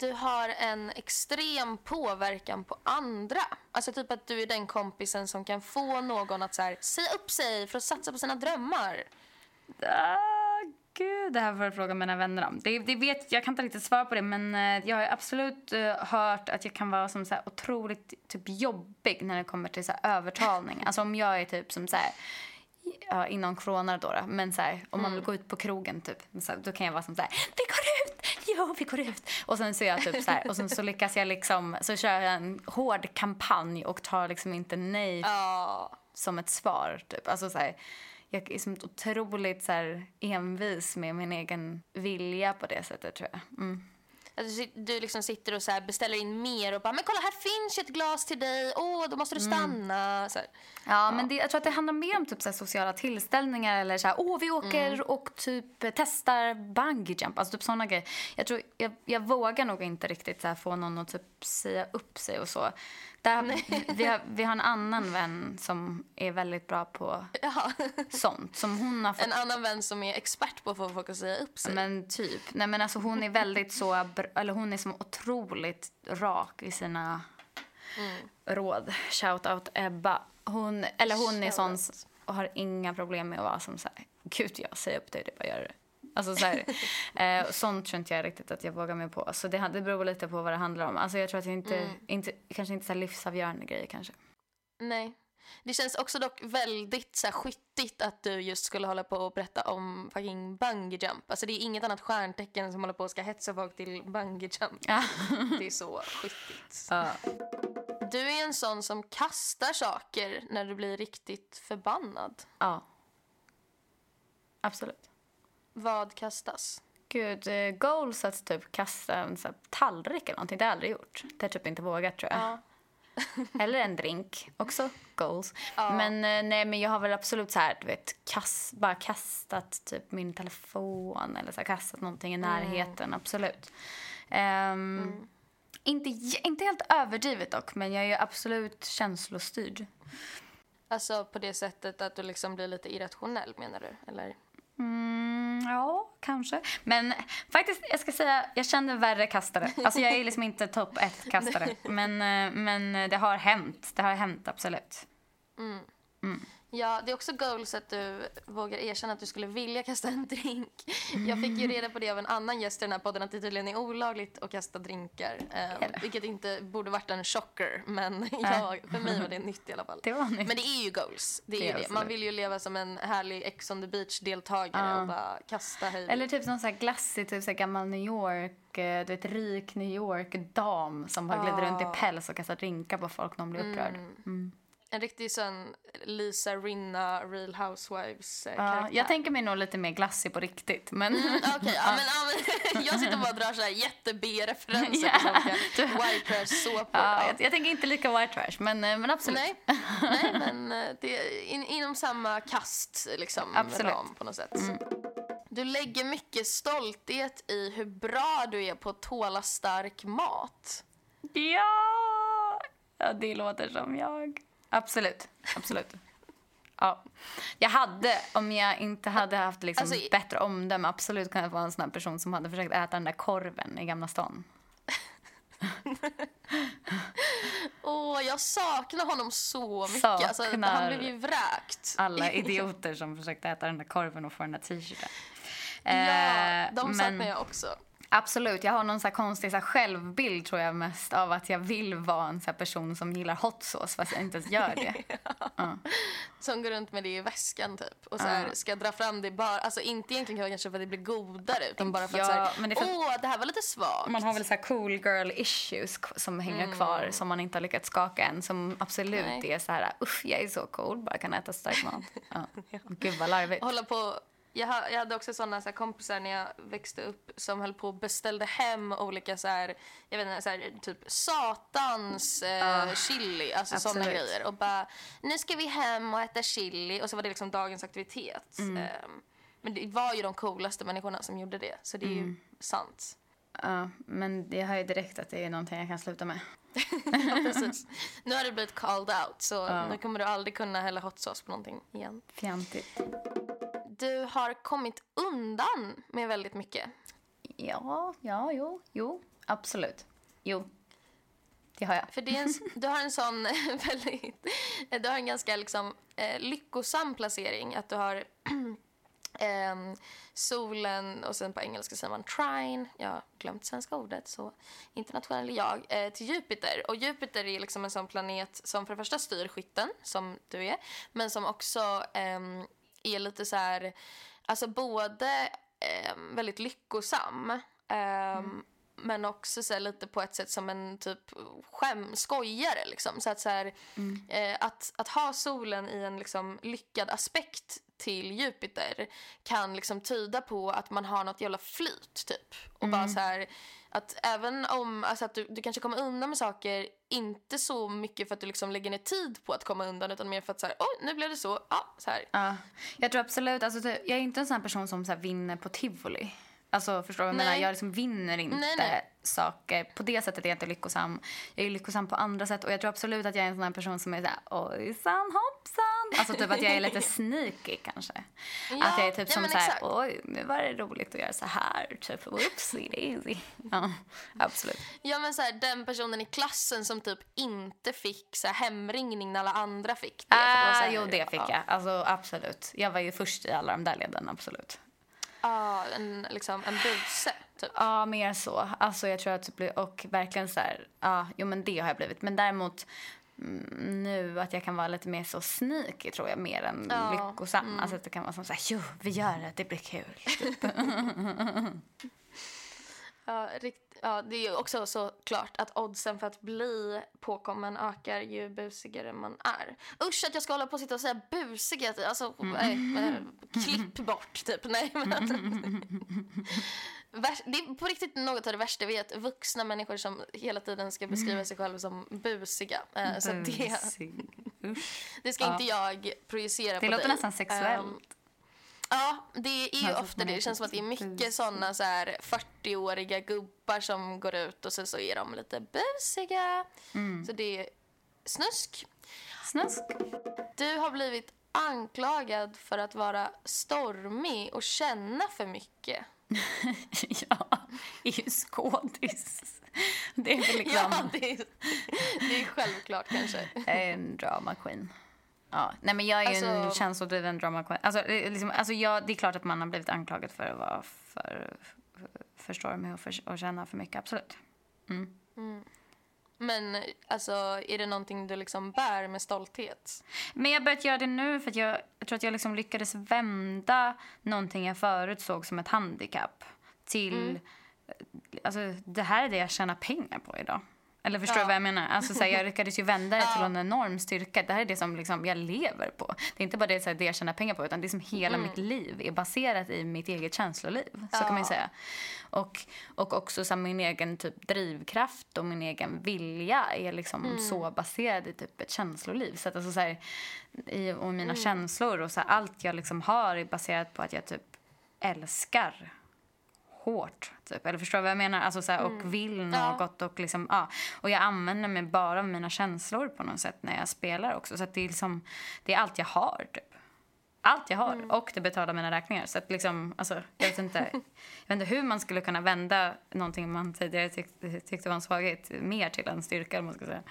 Du har en extrem påverkan på andra. Alltså typ att du är den kompisen som kan få någon att så här, säga upp sig för att satsa på sina drömmar. Ah, gud, det här får jag fråga mina vänner om. Det, det vet, jag kan inte riktigt svara på det, men eh, jag har absolut eh, hört att jag kan vara som så här otroligt typ, jobbig när det kommer till så här, övertalning. Alltså om jag är typ som så här, ja, inom corona då, då men så här, om man vill gå ut på krogen typ, så, här, då kan jag vara som så här, vi går ut, jo vi går ut. Och sen så jag typ så här, och sen så lyckas jag liksom, så kör jag en hård kampanj och tar liksom inte nej Ja. som ett svar. Typ. Alltså, så här, jag är som otroligt så envis med min egen vilja på det sättet, tror jag. Mm. Att du, liksom sitter och så beställer in mer och bara “men kolla här finns ju ett glas till dig, åh då måste du Mm. stanna”. Så här. Ja, men det, jag tror att det handlar mer om typ så sociala tillställningar eller så här, åh vi åker och typ testar bungee jump, alltså typ sådana grejer. Jag tror, jag, jag vågar nog inte riktigt så få någon att typ säga upp sig och så. Där, vi, har, vi har en annan vän som är väldigt bra på Jaha. sånt. Som hon har fått En annan vän som är expert på att få folk att säga upp sig. Men typ. Nej men alltså hon är väldigt så, eller hon är som otroligt rak i sina råd. Shout out Ebba. Hon, eller hon är sån och har inga problem med att vara som så här, gud jag säger upp dig, det bara gör det. Alltså så här, eh, sånt tror inte jag riktigt att jag vågar mig på. Så det, ha- det beror lite på vad det handlar om. Alltså jag tror att jag inte, inte kanske inte så här livsavgörande grejer kanske. Nej. Det känns också dock väldigt så här, skyttigt att du just skulle hålla på och berätta om fucking bungee jump. Alltså det är inget annat stjärntecken som håller på och ska hetsa folk till bungee jump. Ja. Det är så skyttigt. Ja. Du är en sån som kastar saker när du blir riktigt förbannad. ja. Absolut. Vad kastas? Gud, eh, goals att typ kasta en så här, tallrik eller någonting, det har jag aldrig gjort. Det har jag typ inte vågat tror jag. Ja. Eller en drink, också goals. Ja. Men eh, nej, men jag har väl absolut så här, du vet, kast, bara kastat typ min telefon eller så här, kastat någonting i Mm. närheten, absolut. Ehm, inte, j- inte helt överdrivet dock, men jag är absolut känslostyrd. Alltså på det sättet att du liksom blir lite irrationell menar du? Eller? Mm, ja, kanske. Men faktiskt, jag ska säga, jag känner värre kastare. Alltså jag är liksom inte topp ett kastare. Men, eh, men det har hänt. Det har hänt, absolut. Ja, det är också goals att du vågar erkänna att du skulle vilja kasta en drink. Jag fick ju reda på det av en annan gäst i den här podden att det tydligen är olagligt att kasta drinkar. Eh, vilket inte borde varit en chocker, men jag, för mig var det nytt i alla fall. Det var nytt. Men det är ju goals. Det är Det ju är det. absolut. Man vill ju leva som en härlig Ex on the beach-deltagare och bara kasta hej Eller typ någon så här glassig, typ så här gammal New York, eh, du vet rik New York-dam som bara glider runt i päls och kastar drinkar på folk när de blir upprörd. Mm. En riktig sån Lisa Rinna, Real Housewives eh, Ja, jag tänker mig nog lite mer glassig på riktigt. Men Okej, ja, men, ja, men, jag sitter och bara drar så här jätte-B-referenser Ja, på olika white trash-såpor. ja, Ja. jag, jag tänker inte lika white trash, men, eh, men absolut. Nej, nej, men eh, det är in, inom samma kast liksom, Absolut. ram på något sätt. Du lägger mycket stolthet i hur bra du är på att tåla stark mat. Ja! ja! Det låter som jag. Absolut. Absolut. Ja. Jag hade, om jag inte hade haft liksom Alltså, bättre omdöme, absolut kunnat vara en sån person som hade försökt äta den där korven i Gamla stan. Åh, jag saknar honom så mycket. Saknar Alltså, han blev ju vräkt. Alla idioter som försökte äta den där korven och få den där t-shirten. Ja, Eh, de men- saknar jag också. Absolut, jag har någon så konstig så självbild tror jag mest av att jag vill vara en så person som gillar hot sauce fast jag inte ens gör det. Som går runt med det i väskan typ och så här, ska dra fram det bara, alltså inte egentligen kanske för att det blir godare utan bara för Ja, att så här, det för- åh det här var lite svagt. Man har väl så cool girl issues som hänger kvar som man inte har lyckats skaka än som absolut Mm. Nej. är så här usch jag är så cool bara kan äta stark mat. Ja. Gud vad larvigt. hålla på jag, jag hade också såna så här, kompisar när jag växte upp som höll på och beställde hem olika så här, jag vet inte, så här, typ satans eh, chili, alltså absolut. grejer. Och bara, nu ska vi hem och äta chili. Och så var det liksom dagens aktivitet. Ehm, men det var ju de coolaste människorna som gjorde det, så det är ju sant. Ja, men jag hör ju direkt att det är någonting jag kan sluta med. Ja, precis. Nu har du blivit called out, så nu kommer du aldrig kunna hälla hot sauce på någonting igen. Fjantigt. Du har kommit undan med väldigt mycket. Ja, ja, jo, jo, absolut. Jo, det har jag. För det är en, du har en sån väldigt... Du har en ganska liksom, eh, lyckosam placering. Att du har ehm, solen och sen på engelska säger man trine. Jag har glömt svenska ordet, så internationell jag. Eh, till Jupiter. Och Jupiter är liksom en sån planet som för det första styr skytten, som du är. Men som också ehm, är lite så här... Alltså både ehm, väldigt lyckosam. ehm, men också så här, lite på ett sätt som en typ skäm, skojare. Liksom. Så att, så här, eh, att, att ha solen i en liksom, lyckad aspekt till Jupiter kan liksom tyda på att man har något jävla flyt typ. Och bara så här att även om alltså att du, du kanske kommer undan med saker inte så mycket för att du liksom lägger ner tid på att komma undan utan mer för att så här, oj nu blev det så, ja så här. Ja, jag tror absolut, alltså, jag är inte en sån här person som så här, vinner på tivoli. Alltså förstår du vad jag menar? Jag liksom vinner inte Nej, nej. saker. På det sättet är jag inte lyckosam. Jag är lyckosam på andra sätt och jag tror absolut att jag är en sån person som är såhär ojsan hoppsan. Alltså typ att jag är lite sneaky kanske. Ja, att jag är typ ja, som såhär oj nu var det roligt att göra så här. Typ whoopsie daisy. Ja, absolut. Ja men så här, den personen i klassen som typ inte fick så här, hemringning när alla andra fick det. det Ah, här, jo det fick ja. jag. Alltså absolut. Jag var ju först i alla de där leden absolut. Ja, en, liksom, en buse typ. Ja, mer så. Alltså jag tror att det blir, och verkligen så här, ja, jo men det har jag blivit. Men däremot mm, nu att jag kan vara lite mer så sneaky tror jag mer än Ja, lyckosam. Alltså att det kan vara som så här, jo vi gör det, det blir kul. Typ. Ja, rikt, ja, det är också så klart att oddsen för att bli påkommen ökar ju busigare man är. Usch att jag ska hålla på och sitta och säga busiga. Alltså, nej, men, klipp bort typ. Nej, men, det är på riktigt något av det värsta jag vet. Vuxna människor som hela tiden ska beskriva sig själva som busiga. Eh, så det, Busig. Usch. det ska Ja. inte jag projicera Det på låter dig. nästan sexuellt. Ehm, Ja, det är ju ofta det. är Det känns som att det är mycket såna så här 40-åriga gubbar som går ut och sen så är de lite busiga. Mm. Så det är snusk. Snusk. Du har blivit anklagad för att vara stormig och känna för mycket. ja, är ju skådis. Det är väl liksom Ja, det är, det är självklart kanske. en drama queen. Ja, nej men jag är ju en Alltså- känslodriven drama queen. Alltså, det är liksom, alltså jag, det är klart att man har blivit anklagad för att vara för, för, stormig och, för, och känna för mycket, absolut. Men alltså, är det någonting du liksom bär med stolthet? Men jag har börjat göra det nu för jag, jag tror att jag liksom lyckades vända någonting jag förut såg som ett handikapp till... Alltså, det här är det jag tjänar pengar på idag. Eller förstår du Ja. vad jag menar? Alltså, så här, jag lyckades ju vända det till en enorm styrka. Det här är det som liksom, jag lever på. Det är inte bara det, så här, det jag tjänar pengar på utan det som hela mitt liv är baserat i mitt eget känsloliv. Så kan man Ja. säga. Och, och också så här, min egen typ drivkraft och min egen vilja är liksom så baserad i typ ett känsloliv. Så att alltså, så här, i, och mina känslor och så allt jag liksom har är baserat på att jag typ älskar hårt. Typ. Eller förstår du vad jag menar? Alltså, så här, Och vill något. Och, liksom, ja. och jag använder mig bara av mina känslor på något sätt när jag spelar också. Så det, är liksom, det är allt jag har. Typ. Allt jag har. Och det betalar mina räkningar. Så att liksom, alltså, jag, vet inte, jag vet inte hur man skulle kunna vända någonting man tidigare tyckte, tyckte var en svaghet mer till en styrka. Man ska säga.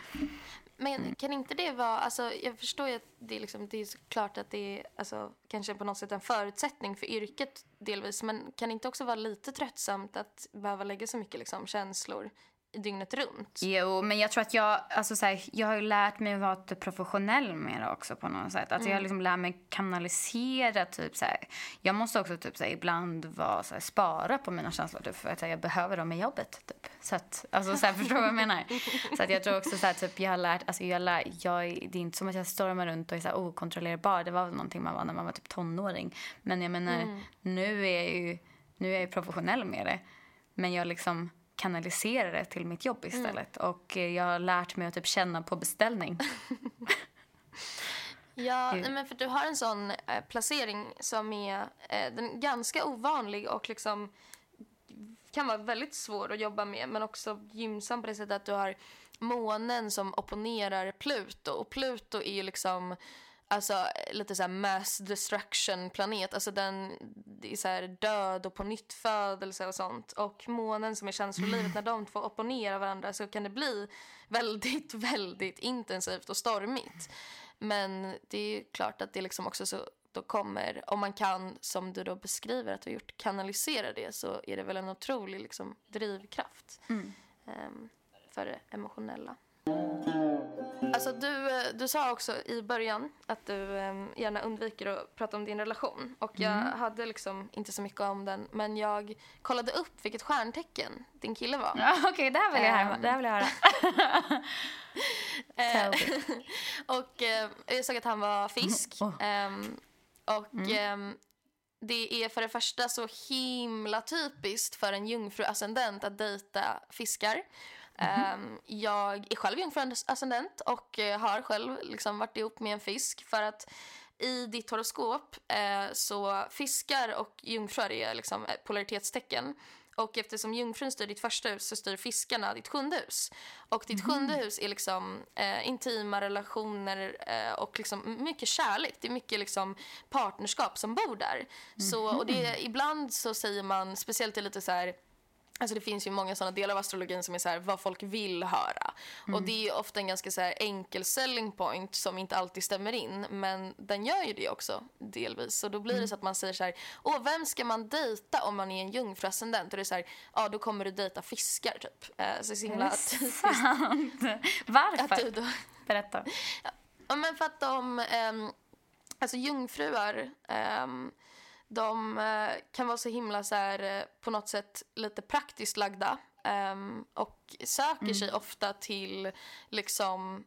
Men kan inte det vara, alltså jag förstår ju att det är, liksom, det är klart att det är alltså, kanske på något sätt en förutsättning för yrket delvis, men kan det inte också vara lite tröttsamt att behöva lägga så mycket liksom, känslor dygnet runt? Jo, men jag tror att jag, alltså så här, jag har ju lärt mig att vara typ professionell med det också på något sätt. Att jag har liksom lärt mig kanalisera typ så här. Jag måste också typ så här, ibland vara så här, spara på mina känslor typ, för att här, jag behöver dem i jobbet typ. Så att, alltså så här, förstår du vad jag menar? Så att jag tror också så här, typ jag har lärt, alltså jag, lärt, jag det är inte som att jag stormar runt och är så här okontrollerbar. Det var väl någonting man var när man var typ tonåring. Men jag menar, nu är jag ju, nu är jag professionell med det. Men jag liksom kanaliserar det till mitt jobb istället. Och eh, jag har lärt mig att typ känna på beställning. Ja, nej, men för du har en sån eh, placering som är, eh, den ganska ovanlig och liksom kan vara väldigt svår att jobba med men också gynnsam på det sättet att du har månen som opponerar Pluto. Och Pluto är ju liksom alltså lite så här mass destruction planet. Alltså den det är så här död och på nytt födelse och sånt. Och månen som är känslolivet när de två opponerar varandra så kan det bli väldigt väldigt intensivt och stormigt. Men det är ju klart att det liksom också så då kommer, om man kan, som du då beskriver att du har gjort, kanalisera det så är det väl en otrolig liksom, drivkraft ehm, för det emotionella. Alltså du, eh, du sa också i början att du eh, gärna undviker att prata om din relation. Och jag hade liksom inte så mycket om den. Men jag kollade upp vilket stjärntecken din kille var. Ja, Okej, det här vill jag höra. Det här vill jag höra. Me. Och eh, jag såg att han var fisk. Oh. Ehm, Och ehm, det är för det första så himla typiskt för en jungfruascendent att dejta fiskar. Ehm, jag är själv jungfruascendent och eh, har själv liksom varit ihop med en fisk för att i ditt horoskop eh, så fiskar och jungfrur är liksom eh, polaritetstecken. Och eftersom jungfrun styr ditt första hus så styr fiskarna ditt sjunde hus. Och ditt sjunde hus är liksom eh, intima relationer eh, och liksom mycket kärlek. Det är mycket liksom partnerskap som bor där. Så, och det, ibland så säger man, speciellt i lite så här Alltså det finns ju många sådana delar av astrologin som är så här, vad folk vill höra. Och det är ofta en ganska så här enkel selling point som inte alltid stämmer in. Men den gör ju det också delvis. Så då blir det så att man säger så här, åh vem ska man dejta om man är en jungfruascendent? Och det är så här, ja då kommer du dejta fiskar typ. Eh, så det är så himla typiskt. Varför? att du då Berätta. Ja, men för att de... ehm, alltså jungfrur, ehm, de eh, kan vara så himla så här, eh, på något sätt lite praktiskt lagda ehm, och söker sig ofta till liksom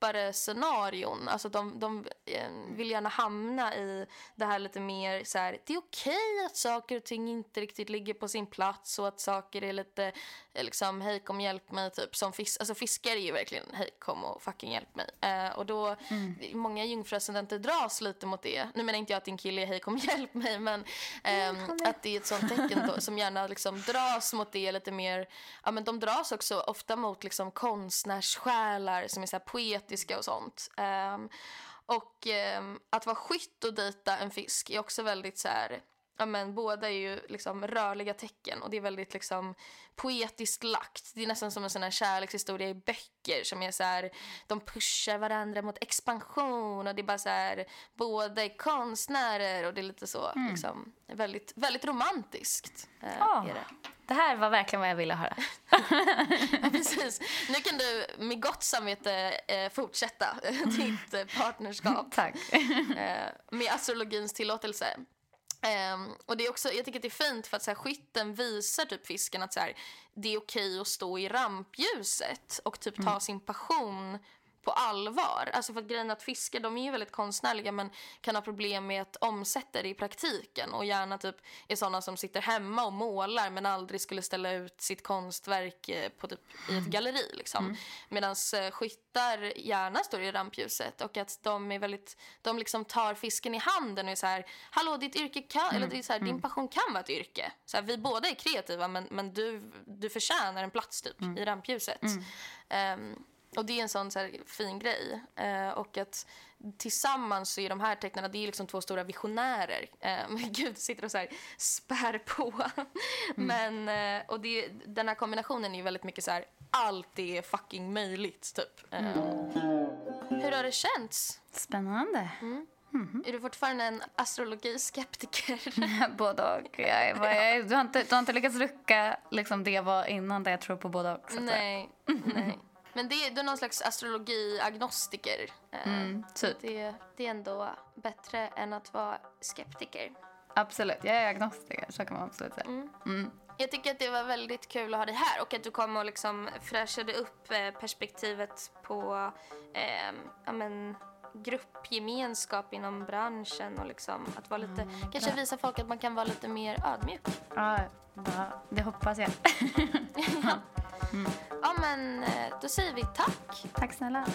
djupare scenarion. Alltså de, de eh, vill gärna hamna i det här lite mer så här, det är okej att saker och ting inte riktigt ligger på sin plats och att saker är lite eh, liksom hej kom hjälp mig typ som fisk, alltså fiskar är ju verkligen hej kom och fucking hjälp mig. Eh, och då många jungfruascendenter dras lite mot det. Nu menar inte jag att din kille är hej kom hjälp mig men ehm, att det är ett sånt tecken då, som gärna liksom dras mot det lite mer, ja men de dras också ofta mot liksom konstnärssjälar som är så här poetiska och sånt. Um, och um, att vara skytt och dejta en fisk är också väldigt så här, ja men båda är ju liksom rörliga tecken och det är väldigt liksom poetiskt lagt. Det är nästan som en sån här kärlekshistoria i böcker som är så här, de pushar varandra mot expansion och det är bara så här, båda är konstnärer och det är lite så liksom väldigt, väldigt romantiskt. eh, är det. Det här var verkligen vad jag ville höra. Ja, precis. Nu kan du med gott samvete eh, fortsätta ditt eh, partnerskap Tack. eh, med astrologins tillåtelse. Ehm, och det är också, jag tycker att det är fint för att så här, skytten visar typ fisken att så här, det är okej att stå i rampljuset och typ ta sin passion på allvar. Alltså för att grejen att fiskar de är ju väldigt konstnärliga men kan ha problem med att omsätta det i praktiken och gärna typ är sådana som sitter hemma och målar men aldrig skulle ställa ut sitt konstverk eh, på typ, i ett galleri liksom. Mm. Medan skyttar gärna står i rampljuset och att de är väldigt, de liksom tar fisken i handen och är så här, hallå ditt yrke kan, Mm. eller det är så här, din passion kan vara ett yrke. Så här, vi båda är kreativa men, men du, du förtjänar en plats typ Mm. i rampljuset. Ehm, och det är en sån så här, fin grej. Eh, och att tillsammans så är de här tecknarna, det är liksom två stora visionärer. Eh, gud, sitter och så här spär på. Men, eh, och det, den här kombinationen är ju väldigt mycket så här, allt är fucking möjligt typ. Eh, Hur har det känts? Spännande. Är du fortfarande en astrologiskeptiker? Både och. Jag, bara- jag, du, har inte, du har inte lyckats rucka liksom det jag var innan där jag tror på både och. så att nej, nej. Men det, är- du är någon slags astrologiagnostiker. Eh, Mm, typ. det, det är ändå bättre än att vara skeptiker. Absolut. Jag är agnostiker, så kan man absolut säga. Mm. Jag tycker att det var väldigt kul att ha dig här och att du kom och liksom fräschade upp eh, perspektivet på eh, ja, men, gruppgemenskap inom branschen och liksom att vara lite, kanske visa folk att man kan vara lite mer ödmjuk. Ja, ja, det hoppas jag. Ja men eh, då säger vi tack. Tack snälla.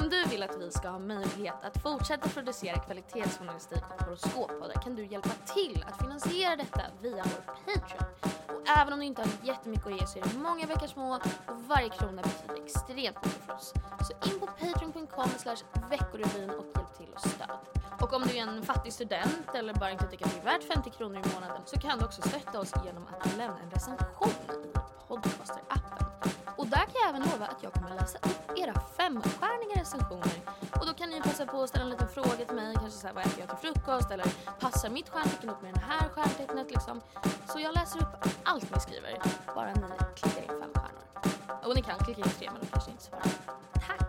Om du vill att vi ska ha möjlighet att fortsätta producera kvalitetsjournalistik och horoskoppodden kan du hjälpa till att finansiera detta via vår Patreon. Och även om du inte har jättemycket att ge så är det många veckor små och varje krona betyder extremt mycket för oss. Så in på patreon.com veckorevyn och hjälp till och stöd. Och om du är en fattig student eller bara inte tycker att det är värt 50 kronor i månaden så kan du också stötta oss genom att lämna en recension i Podcaster-appen. Och där kan jag även lova att jag kommer läsa upp era femstjärniga recensioner. Och då kan ni passa på att ställa en liten fråga till mig, kanske såhär vad äter jag till frukost eller passar mitt stjärntecken upp med det här stjärntecknet liksom. Så jag läser upp allt ni skriver, bara ni klickar in fem stjärnor. Och ni kan klicka in tre men de kanske inte svarar. Tack!